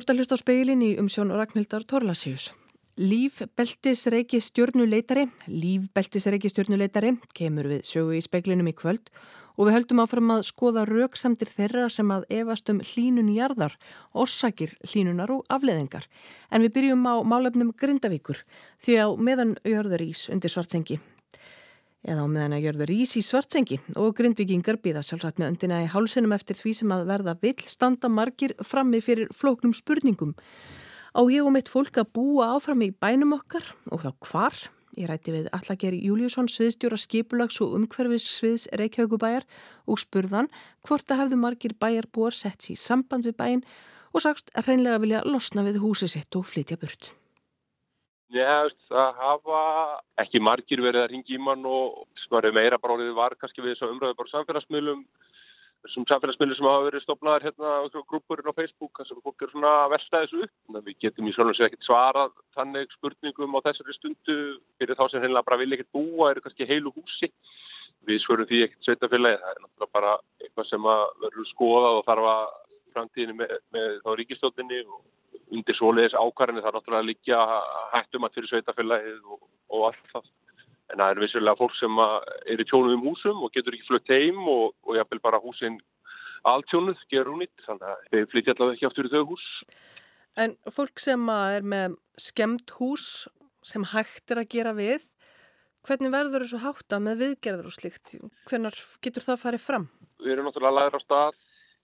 ert að hlusta á speilin í umsjón Ragnhildar Torlasíus. Lífbeltisreiki stjórnuleitari, lífbeltisreiki stjórnuleitari kemur við sögu í speiklinum í kvöld og við höldum áfram að skoða rauksamdir þeirra sem að efast um hlínun jarðar, orsakir hlínunar og afleðingar. En við byrjum á málefnum Grindavíkur því að meðan jörður ís undir svartsengi eða á meðan að jörður ís í svartsengi og grindvikingar býða sjálfsagt með undina í hálsunum eftir því sem að verða vill standa margir frammi fyrir flóknum spurningum. Á ég og mitt fólk að búa áfram í bænum okkar og þá hvar? Ég rætti við Allageri Júliusson, sviðstjóra skipulags og umhverfis sviðs Reykjavíkubæjar og spurðan hvort að hefðu margir bæjar búar sett sér samband við bæin og sagst að reynlega vilja losna við húsið sitt og flytja burt. Já, það hafa ekki margir verið að ringi í mann og smarið meira bara orðið var kannski við þessu umröðu bara samfélagsmiðlum þessum samfélagsmiðlum sem hafa verið stopnaðar hérna á grúpurinn á Facebook þess að fólk er svona að velta þessu upp. Að við getum í svona sér ekkert svarað þannig spurningum á þessari stundu. Fyrir þá sem heimlega bara vilja ekkert búa eru kannski heilu húsi. Við svörum því ekkert sveitafélagi það er náttúrulega bara eitthvað sem að verður skoðað og þarf að framtíðinu með, með þá ríkistóttinni og undir svoleiðis ákvarðinu það er náttúrulega að liggja hættum að fyrir sveitafélagið og, og allt það. En það er vissulega fólk sem er í tjónuð um húsum og getur ekki flutt heim og, og jáfnvel bara húsin alltjónuð gerur hún ít, þannig að þeir flytja allavega ekki aftur í þau hús. En fólk sem er með skemmt hús sem hægt er að gera við, hvernig verður þessu hátta með viðgerður og slikt? Hvernig getur það farið fram? Við erum náttúrulega að læra á stað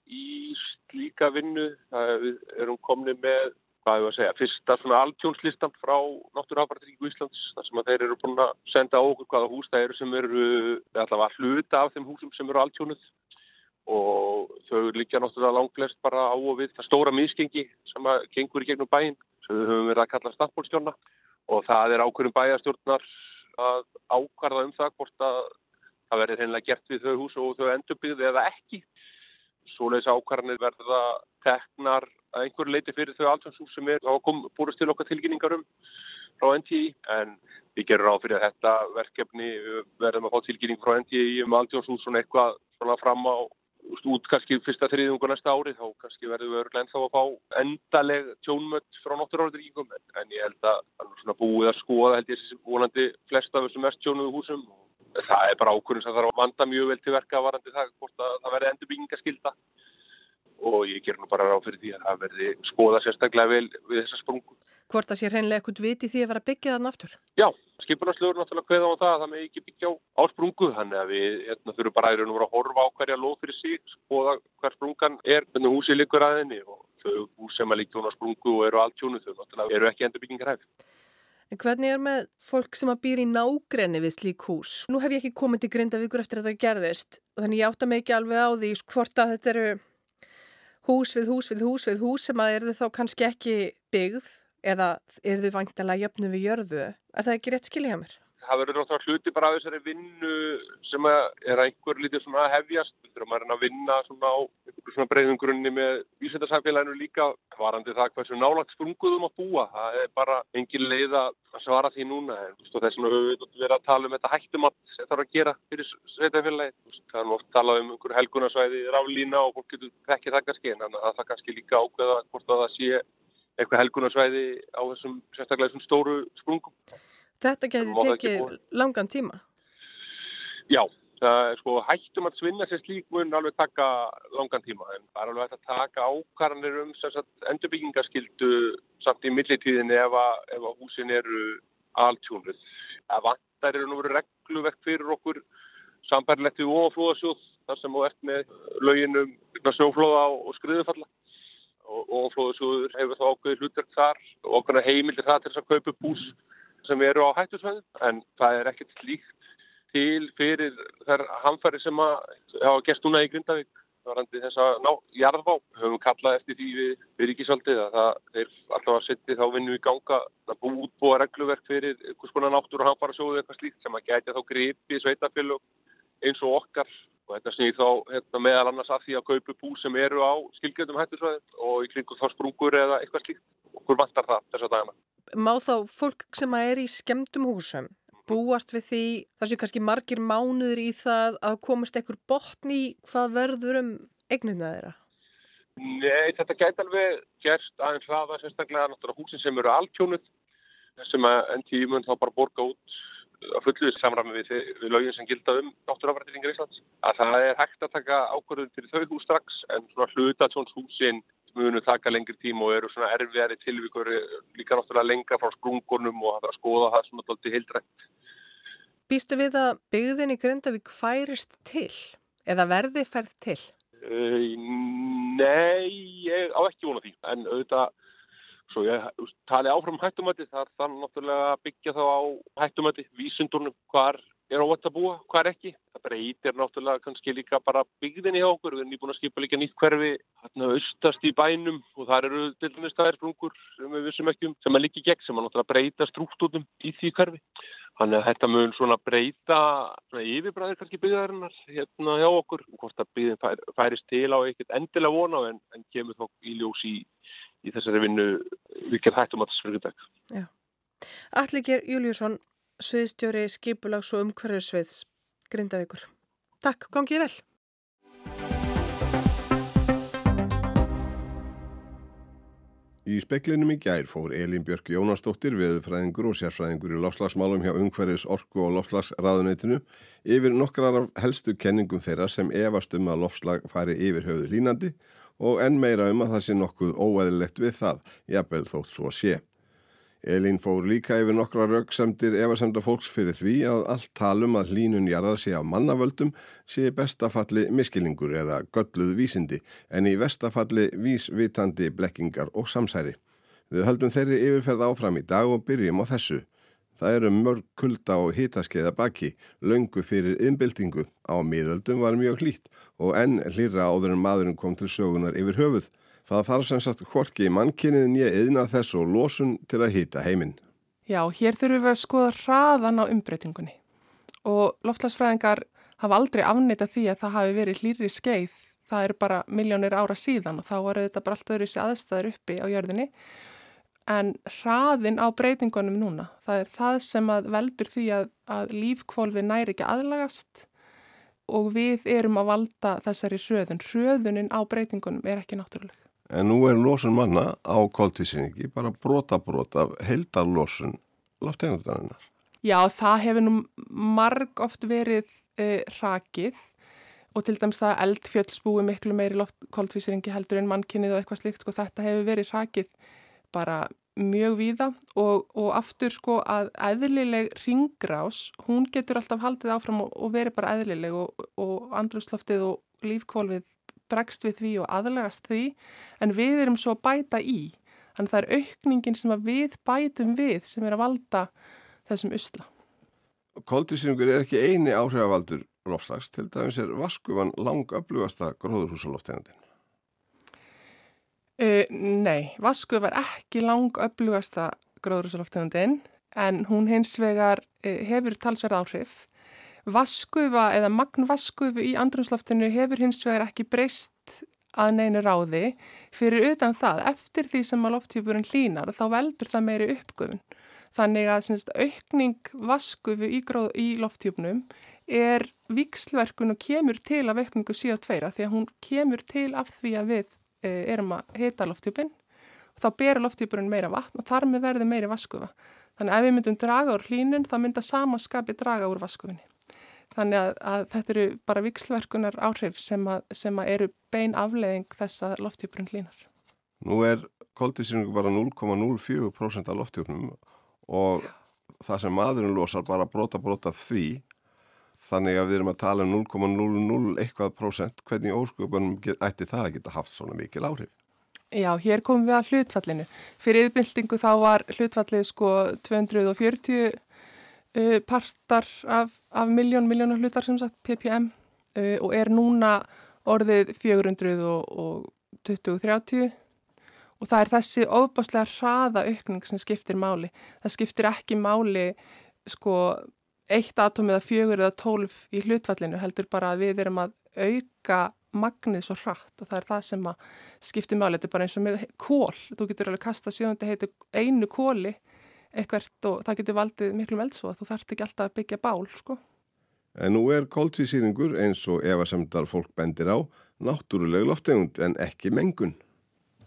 í slíka vinnu. Við erum komni með, hvað ég var að segja, fyrsta svona alltjónslistan frá Náttúrhafartríku Íslands þar sem þeir eru búin að senda á okkur hvaða hús það eru sem eru allavega hluta af þeim húsum sem eru alltjónuð og þau líka náttúrulega langlegst bara á og við það stóra miskengi sem að gengur í gegnum bæinn sem við höfum verið að kalla staðbólstjórna og það er ákveðum bæjastjórnar að ákvarða um það hvort að það verður hennilega gert við þau hús og þau endurbyggðu eða ekki svoleiðis ákvarðanir verða teknar að einhver leiti fyrir þau alltaf sem er og kom búist til okkar tilkynningarum frá NTI en við gerum ráð fyrir að þetta verkefni verðum að fá tilkynning frá NTI um alltjónsús svona eitthvað svona fram á út kannski fyrsta þriðjungu næsta ári þá kannski verðum við örglega ennþá að fá endaleg tjónmött frá nátturálduríkum en, ég held að svona búið að skoða held ég sem vonandi flest af þessum mest tjónuðu húsum það er bara ákvörðum sem þarf að vanda mjög vel til verka varandi það hvort að það verði endurbyggingaskilda og ég ger nú bara ráð fyrir því að það verði skoða sérstaklega vel við þessa sprungu. Hvort að sé hreinlega ekkert viti því að vera byggja þann aftur? Já, skipunarslögur náttúrulega hveða á það að það með ekki byggja á, sprungu þannig að við hérna, þurfum bara að, að horfa á hverja lóð fyrir sig, skoða hver sprungan er, hvernig húsi likur aðinni og þau hús sem að líka hún á sprungu og eru alltjónu þau náttúrulega eru ekki endurbyggingar hægt. En hvernig er með fólk sem að býr í nágrenni við slík hús? Nú hef ég ekki komið til Grindavíkur eftir að þetta gerðist, þannig ég átta mig ekki alveg á því hvort að þetta eru hús við hús við hús við hús sem að eru þau þá kannski ekki byggð eða eru þau vantilega jöfnu við jörðu. Er það ekki rétt skilja mér? Það verður náttúrulega hluti bara af þessari vinnu sem er einhver lítið svona hefjast. Þegar maður er að vinna svona á einhverju svona breyðum grunni með vísendarsamfélaginu líka varandi það hversu nálagt sprunguðum að búa. Það er bara engin leið að svara því núna. Þess vegna höfum við verið að tala um þetta hættum að þetta þarf að gera fyrir sveitafélagi það er oft talað um einhverju helgunarsvæði ráðlína og fólk getur ekki það kannski en það kannski líka ákveða Þetta getur tekið langan tíma? Já, það er sko hættum að svinna sér slík mun alveg taka langan tíma en það er alveg hægt að taka ákvarðanir um endurbyggingaskildu samt í millitíðinni ef að, ef að húsin eru alltjónuð. Það vantar eru nú verið regluvekt fyrir okkur sambærlegt við oflóðasjóð þar sem þú ert með löginum snjóflóða og skriðufalla og oflóðasjóður hefur þá ákveðið hlutverk þar og okkur heimildir það til þess að kaupa hús sem eru á hættusvæðum en það er ekkert slíkt til fyrir þær hamfæri sem hafa gert núna í Grindavík varandi þess að ná jarðvá. Við höfum kallað eftir því við, við ríkisaldið að það er alltaf að setja þá vinnu í ganga að bú útbúa regluverk fyrir hvers konar náttúr og hamfæra sjóðu eitthvað slíkt sem að gæti þá gripi sveitafélug eins og okkar og þetta snýð þá hérna, meðal annars að því að kaupa bú sem eru á skilgjöndum hættusvæðum og í kringum þá sprungur eða eitthvað slíkt. Okkur vantar það þess að dagana má þá fólk sem er í skemdum húsum búast við því þessu kannski margir mánuður í það að komast ekkur botn í hvað verður um eignina þeirra? Nei, þetta gæti alveg gerst aðeins hraða sérstaklega náttúrulega húsin sem eru alkjónuð sem enn tímun þá bara borga út að fulluðis samræmi við, við lögin sem gilda um náttúrafrættiringar Íslands að það er hægt að taka ákvörðun til þau hús strax en svona hlutatjónshúsin munu taka lengri tím og eru svona erfiðari tilvíkur líka náttúrulega lengra frá sprungunum og að skoða það svona doldið heildrætt. Býstu við að byggðin í Grindavík færist til eða verði færð til? Uh, nei, ég á ekki vona því en auðvitað Svo ég tali áfram hættumæti, það er þannig náttúrulega að byggja þá á hættumæti, vísundunum, hvað er óvægt að búa, hvað er ekki. Það breytir náttúrulega kannski líka bara byggðinni hjá okkur, við erum nýbúin að skipa líka nýtt hverfi, hérna austast í bænum og það eru til dæmis staðirfrungur sem við vissum ekki um, sem er líka gegn, sem er náttúrulega breyta struktútum í því hverfi. Þannig að þetta mun svona breyta svona yfirbræðir kannski byggðarinnar hérna hjá okkur, hvort að byggðin fær, færist til á ekkert endilega vona en, en kemur þá í ljós í í þessari vinnu vikið hættum að þessu fyrir dag. Allikir Júliusson, sviðstjóri skipulags og umhverjusviðs Grindavíkur. Takk, gangið vel. Í speklinum í gær fór Elin Björk Jónasdóttir, veðufræðingur og sérfræðingur í lofslagsmálum hjá umhverjus orku og lofslagsraðuneytinu yfir nokkrar af helstu kenningum þeirra sem efast um að lofslag fari yfir höfuð línandi og enn meira um að það sé nokkuð óæðilegt við það, jafnvel þótt svo sé. Elín fór líka yfir nokkra rauksamdir efasemda fólks fyrir því að allt talum að hlínun jarðar sé á mannavöldum sé bestafalli miskilningur eða gölluð vísindi en í vestafalli vísvitandi blekkingar og samsæri. Við höldum þeirri yfirferð áfram í dag og byrjum á þessu. Það eru mörg kulda og hitaskeiða baki, löngu fyrir innbyltingu. Á miðöldum var mjög hlýtt og enn hlýra áður en maðurinn kom til sögunar yfir höfuð. Það þarf sem sagt hvorki mannkynnið nýja yðna þess og losun til að hýta heiminn. Já, hér þurfum við að skoða hraðan á umbreytingunni og loftlagsfræðingar hafa aldrei afnita því að það hafi verið hlýri skeið. Það eru bara miljónir ára síðan og þá var þetta bara allt öðru sér aðstæður uppi á jörðinni en hraðin á breytingunum núna, það er það sem að veldur því að, að lífkvolfi næri ekki aðlagast og við erum að valda þessari hröðun. Hröðunin á breytingunum er ekki náttúruleg. En nú er losun manna á koltísinningi bara brota brota heldar losun loftegundarinnar. Já, það hefur nú marg oft verið uh, rakið og til dæms það eldfjöldspúi miklu meiri loftkoltvísiringi heldur en mannkynnið og eitthvað slikt, sko þetta hefur verið rakið bara mjög víða og, og aftur sko að eðlileg ringrás, hún getur alltaf haldið áfram og, og verið bara eðlileg og, og andrumsloftið og lífkólfið bregst við því og aðlegast því en við erum svo að bæta í þannig það er aukningin sem við bætum við sem er að valda þessum usla. Koldvísýringur er ekki eini áhrifavaldur lofslags, til dæmis er vaskufan langöflugasta gróðurhúsaloftegandin. Uh, nei, vasku var ekki lang upplugasta gróðrúsaloftegundin en hún hins vegar uh, hefur talsverð áhrif. Vaskufa eða magnvaskufu í andrumsloftinu hefur hins vegar ekki breyst að neinu ráði fyrir utan það eftir því sem að lofthjúpurinn hlínar þá veldur það meiri uppgöfun. Þannig að syns, aukning vaskufu í, í lofthjúpnum er vikslverkun og kemur til af aukningu CO2 því að hún kemur til af því að við erum að hita lofthjúpin og þá ber lofthjúpurinn meira vatn og þar með verður meiri vaskufa. Þannig að ef við myndum draga úr hlínun þá mynda samaskapi draga úr vaskufinni. Þannig að, að þetta eru bara vikslverkunar áhrif sem, að, sem að eru bein afleðing þess að lofthjúpurinn hlínar. Nú er koldísýringu bara 0,04% af lofthjúpnum og það sem maðurinn losar bara brota brota því þannig að við erum að tala um 0,00 eitthvað prósent, hvernig ósköpunum ætti það að geta haft svona mikil áhrif? Já, hér komum við að hlutfallinu. Fyrir yfirbyltingu þá var hlutfallið sko 240 uh, partar af, af miljón, miljónar hlutar sem sagt, ppm uh, og er núna orðið 420-30 og það er þessi ofbáslega hraða aukning sem skiptir máli. Það skiptir ekki máli sko eitt atom eða fjögur eða tólf í hlutfallinu heldur bara að við erum að auka magnið svo hratt og það er það sem að skipti máli, þetta er bara eins og með kól, þú getur alveg kasta sjöndi heitu einu kóli eitthvað og það getur valdið miklu meldsó að þú þarft ekki alltaf að byggja bál sko. En nú er kóltvísýringur eins og efasemdar fólk bendir á náttúruleg loftegund en ekki mengun.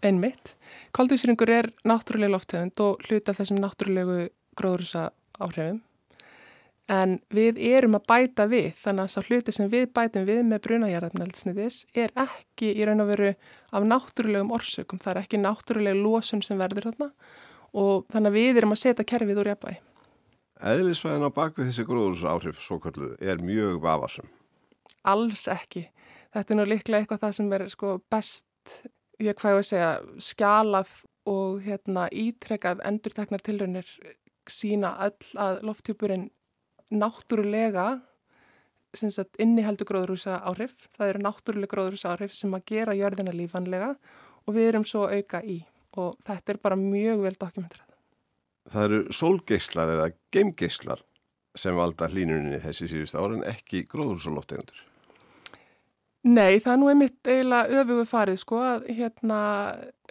Einmitt. Kóltvísýringur er náttúruleg loftegund og hluta þessum náttúrulegu gróðursa áhrifum. En við erum að bæta við, þannig að að hluti sem við bætum við með brunajærðarnældsniðis er ekki í raun og veru af náttúrulegum orsökum. Það er ekki náttúruleg losun sem verður þarna og þannig að við erum að setja kerfið úr jafnvægi. Eðlisvæðin á bakvið þessi gróðursáhrif svo kalluð er mjög vafasum. Alls ekki. Þetta er nú líklega eitthvað það sem er sko best, ég hvað ég að segja, skjalað og hérna, ítrekað endurteknar tilraunir sína öll að lofttjúpurinn náttúrulega inniheldur gróðurhúsa áhrif. Það eru náttúrulega gróðurhúsa áhrif sem að gera jörðina lífanlega og við erum svo auka í og þetta er bara mjög vel dokumentrað. Það eru sólgeislar eða geimgeislar sem valda hlínuninni þessi síðust ára en ekki gróðurhúsaloftegundur. Nei, það er nú einmitt eiginlega öfugu farið sko að hérna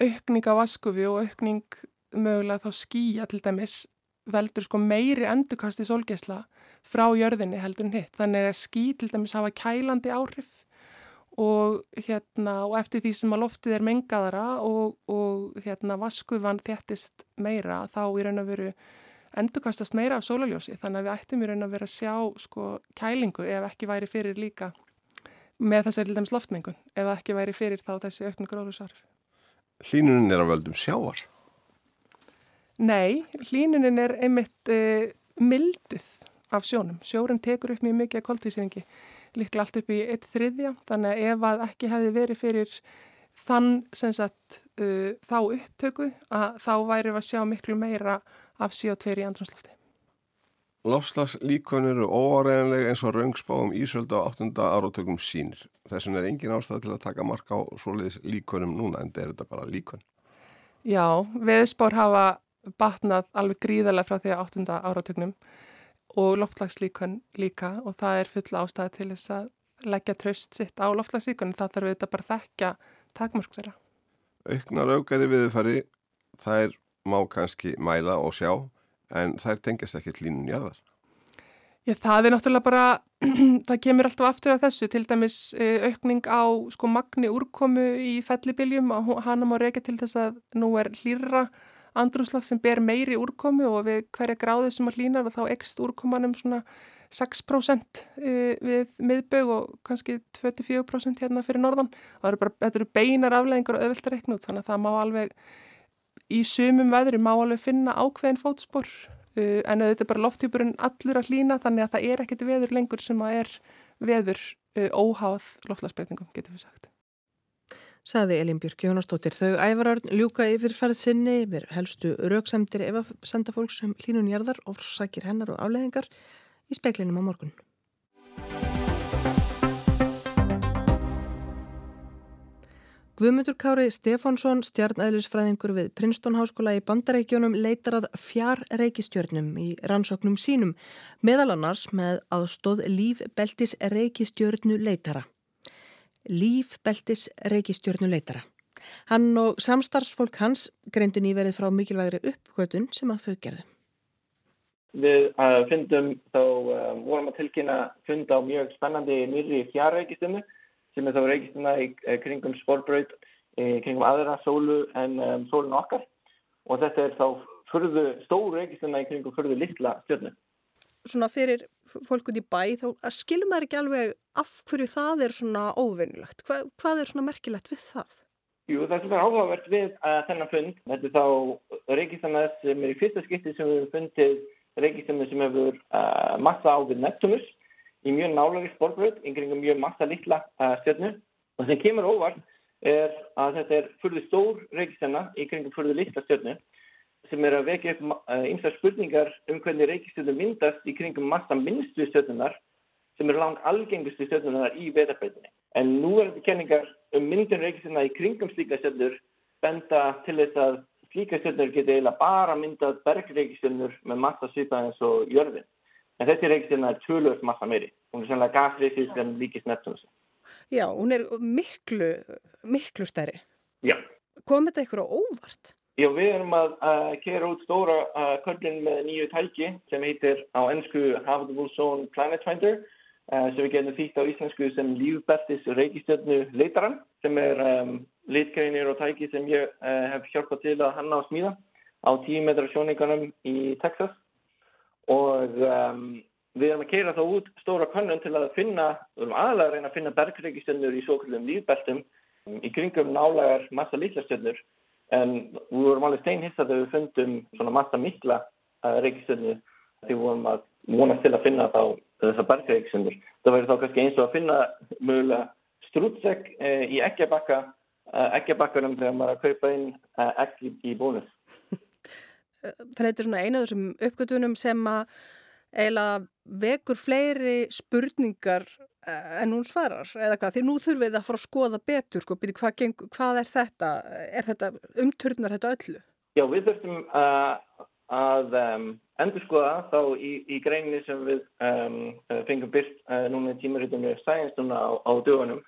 aukning á vaskufi og aukning mögulega þá skýja til dæmis veldur sko meiri endurkasti sólgeisla frá jörðinni heldur en hitt. Þannig að ský til dæmis hafa kælandi áhrif og, hérna, og eftir því sem að loftið er mengaðara og, og hérna, vaskufan þéttist meira þá í raun og veru endurkastast meira af sólaljósi þannig að við ættum í raun og veru að sjá sko, kælingu ef ekki væri fyrir líka með þessari dæmis loftmengun ef ekki væri fyrir þá þessi auknu gróðusar. Hlínunin er að völdum sjávar? Nei, hlínunin er einmitt uh, milduð af sjónum. Sjórum tekur upp mjög mikið koltvísýringi líklega allt upp í eitt þriðja þannig að ef að ekki hefði verið fyrir þann sagt, uh, þá upptöku að þá væri við að sjá miklu meira af CO2 í andranslofti. Lofslagslíkon eru óáreðanlega eins og raungspáum Ísöldu á 8. áratökum sínir. Þessum er engin ástæð til að taka marka á svoleiðis líkonum núna en þetta er þetta bara líkon. Já, veðspár hafa batnað alveg gríðarlega frá því að 8. áratöknum og loftslagslíkun líka og það er full ástæði til þess að leggja tröst sitt á loftslagslíkun það þarf þetta bara þekkja takmörk þeirra. Auknar aukari viðfari þær má kannski mæla og sjá en þær tengjast ekki línun jarðar. Já, það er náttúrulega bara, það kemur alltaf aftur af þessu, til dæmis eh, aukning á sko magni úrkomu í fellibiljum, hana má reyka til þess að nú er hlýra andrúslaf sem ber meiri úrkomi og við hverja gráðu sem að hlýnar og þá ekst úrkomanum svona 6% e, við miðbög og kannski 24% hérna fyrir norðan. Það eru bara, þetta eru beinar afleggingar og öðvöld að rekna út þannig að það má alveg í sumum veðri má alveg finna ákveðin fótspor e, en þetta er bara lofttýpurinn allur að hlýna þannig að það er ekkert veður lengur sem að er veður e, óháð loftlagsbreytingum getur við sagt saði Elin Björk Jónastóttir. Þau ævararn ljúka yfirferð sinni yfir helstu rauksemdir ef að senda fólk sem hlínun jarðar og sækir hennar og afleðingar í speklinum á morgun. Guðmundur Kári Stefánsson, stjarnæðlisfræðingur við Princeton Háskóla í Bandarækjónum leitar að fjár reykistjörnum í rannsóknum sínum, meðal annars með aðstóð lífbeltis reykistjörnu leitara lífbeltis reykistjörnuleitara. Hann og samstarfsfólk hans greindu nýverið frá mikilvægri uppgötun sem að þau gerðu. Við uh, fundum þá um, vorum að tilkynna funda á mjög spennandi nýri fjárreikistömu sem er þá reikistuna í uh, kringum sportbraut, kringum aðra sólu en um, sólun okkar og þetta er þá fyrðu stór reikistuna í kringum fyrðu litla stjörnu svona fyrir fólk út í bæ þá skilum maður ekki alveg af hverju það er svona óvinnilegt. Hva, hvað er svona merkilegt við það? Jú, það er svona áhugavert við uh, þennan fund. Þetta er þá reykistamæð sem er í fyrsta skipti sem við hefum fundið reykistamæð sem hefur uh, massa á við Neptunus í mjög nálagi sportbröð, yngringum mjög massa litla uh, stjörnu. Og það sem kemur óvart er að þetta er fyrðu stór reykistamæð í kringum fyrðu litla stjörnu sem er að vekja upp einstaklega eh, spurningar um hvernig reykistjörnum myndast í kringum massa minnstu stjörnunar sem eru langt algengustu stjörnunar í veðarbeitinni. En nú er þetta kenningar um myndun reykistjörna í kringum slíka stjörnur benda til þess að slíka stjörnur geti eiginlega bara myndað bergreykistjörnur með massa svipaðins og jörðin. En þessi reykistjörna er tölvöld massa meiri. Hún er sannlega gasreysið sem líkist Neptunus. Já, hún er miklu, miklu stærri. Já. Kom þetta ykkur á óvart? Já, við erum að, að kera út stóra uh, köllin með nýju tæki sem heitir á ennsku Habitable Zone Planet Finder sem við getum þýtt á íslensku sem lífbeltis reykistjörnu leitaran sem er um, litgreinir og tæki sem ég uh, hef hjálpað til að hanna á smíða á 10 metra sjóningunum í Texas. Og um, við erum að keira þá út stóra kannun til að finna, við erum aðalega að reyna að finna bergreikistjörnur í svo kallum lífbeltum um, í kringum nálagar massa lítlastjörnur en við vorum alveg steinhissað þegar við fundum svona massa mikla uh, reikistjörnu því við vorum að vonast til að finna þá þessar bergreiksendur. Það væri þá kannski eins og að finna mögulega strútsegg eh, í eggjabakka eh, eggjabakkanum þegar maður að kaupa inn eh, egg í, í bónus. Þannig að þetta er svona eina af þessum uppgötunum sem að eiginlega vekur fleiri spurningar en hún svarar eða hvað, því nú þurfum við að fara að skoða betur sko, byrju, hvað, hvað er þetta er þetta umturnar þetta öllu? Já, við þurfum uh, að um, endur skoða þá í, í greinni sem við um, fengum byrst uh, núna í tímarítunni Science núna á, á dögunum.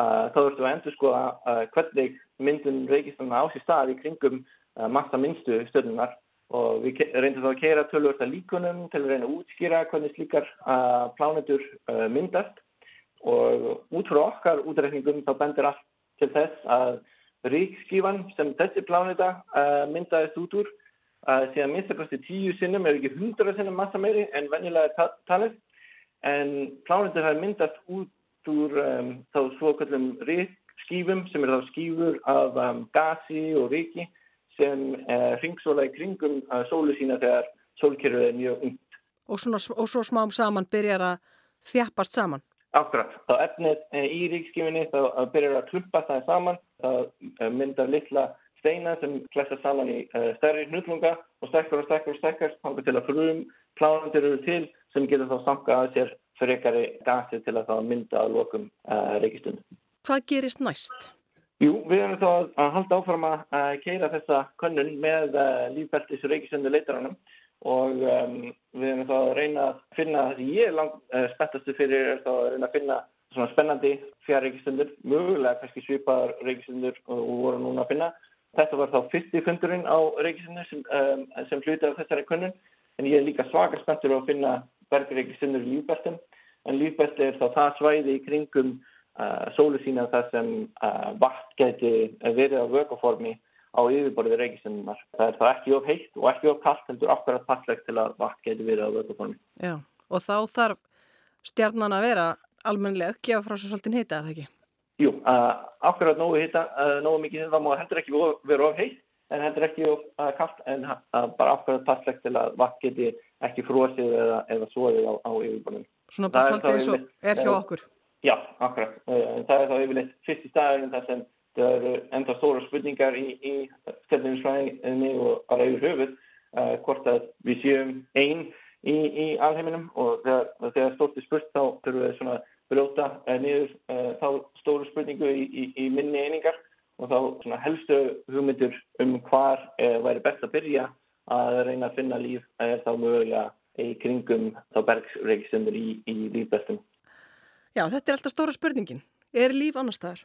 Uh, þá þurftum við að endur skoða hvernig myndun reykistana á sér stað í kringum massa minnstu stöðunar og við reyndum þá að keira tölvörta líkunum til að reyna að útskýra hvernig slíkar plánetur myndast og út frá okkar útreikningum þá bendir allt til þess að ríkskífan sem þessi pláneta myndaðist út úr sé að minnstakosti tíu sinnum er ekki hundra sinnum massa meiri en venjulega talið en plánundur har myndast út úr um, þá svokallum skífum sem er þá skífur af um, gasi og riki sem uh, ringsóla í kringum uh, sólu sína þegar sólkerfið er mjög ungt. Og, svona, og svo smám saman byrjar að þjappast saman? Akkurat. Þá efnið uh, í ríkskífinni þá byrjar að klumpa það saman, það uh, myndar litla steina sem klessa saman í stærri hnutlunga og stekkar og stekkar og stekkar þannig til að frum plánandir eru til sem getur þá samka að sér frekari gasi til að þá mynda að lokum reykistundum. Hvað gerist næst? Jú, við erum þá að halda áfram að keira þessa könnun með lífbeltis reykistundu leitaranum og um, við erum þá að reyna að finna það sem ég er langt spettastu fyrir er þá að reyna að finna svona spennandi fjárreikistundur, mögulega kannski svipaðar reykistundur og voru núna að finna. Þetta var þá fyrsti fundurinn á reykisinu sem, um, sem hluti af þessari kunnun en ég er líka svaka spenntur að finna bergreikisinur í lífbeltum. En lífbelti er þá það svæði í kringum uh, sólu sína þar sem uh, vatn geti verið á vökaformi á yfirborðið reikisinnar. Það er þá ekki of heitt og ekki of kallt heldur akkurat passlegt til að vatn geti verið á vökaformi. Já og þá þarf stjarnan að vera almennileg, gefa frá svo svolítið heita, er það ekki? Jú, uh, akkurat nógu hitta, uh, nógu mikið það má heldur ekki vera of heitt en heldur ekki of uh, kallt en bara akkurat passlegt til að vatn geti ekki frósið eða, eða svoðið á, á yfirborðinu. Svona bara svolítið eins og er hjá okkur? Já, akkurat. Það er þá yfirleitt fyrst í staðurinn þar sem það eru enda stóra spurningar í, í stefninsfræðinni og bara yfir höfuð hvort að við séum einn í, í alheiminum og þegar, þegar stórti spurt þá þurfum við svona brjóta niður uh, þá stóru spurningu í, í, minni einingar og þá helstu hugmyndur um hvar uh, væri best að byrja að reyna að finna líf er þá mögulega í kringum þá bergsreikstundur í, í lífbestum. Já, þetta er alltaf stóra spurningin. Er líf annar staðar?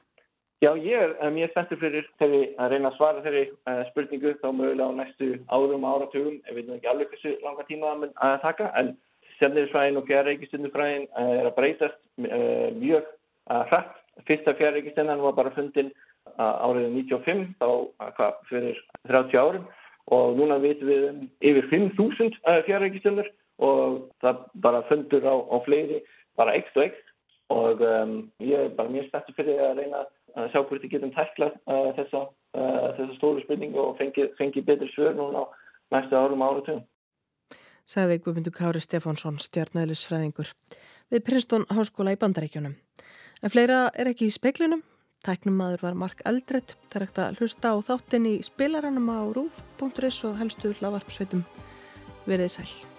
Já, ég er mjög spenntur fyrir að reyna að svara þeirri uh, spurningu þá mögulega á næstu árum og áratugum. Ég veit ekki alveg hversu langa tíma að taka en Stjarniðisfræðin og fjárreikistundufræðin eh, er að breytast uh, mjög uh, hrætt. Fyrsta fjárreikistundan var bara fundin uh, árið 95, þá hvað, fyrir 30 árum og núna veitum við um yfir 5.000 fjárreikistundur og það bara fundur á, á fleiri, bara ekst og ekst og um, ég er bara mjög spenntur fyrir að reyna að sjá hvort ég getum tæklað þessa, þessa stóru spurningu og fengi, fengi betri svör núna á næstu árum áratugum sagði Guðmundur Kári Stefánsson, stjarnæðilisfræðingur við Prinstón Háskóla í Bandaríkjunum. En fleira er ekki í speiklinum. Tæknum maður var Mark Eldredd. Það er ekkert að hlusta á þáttin í spilaranum á rúf.is og helstu hlaðvarpsveitum. Verðið sæl.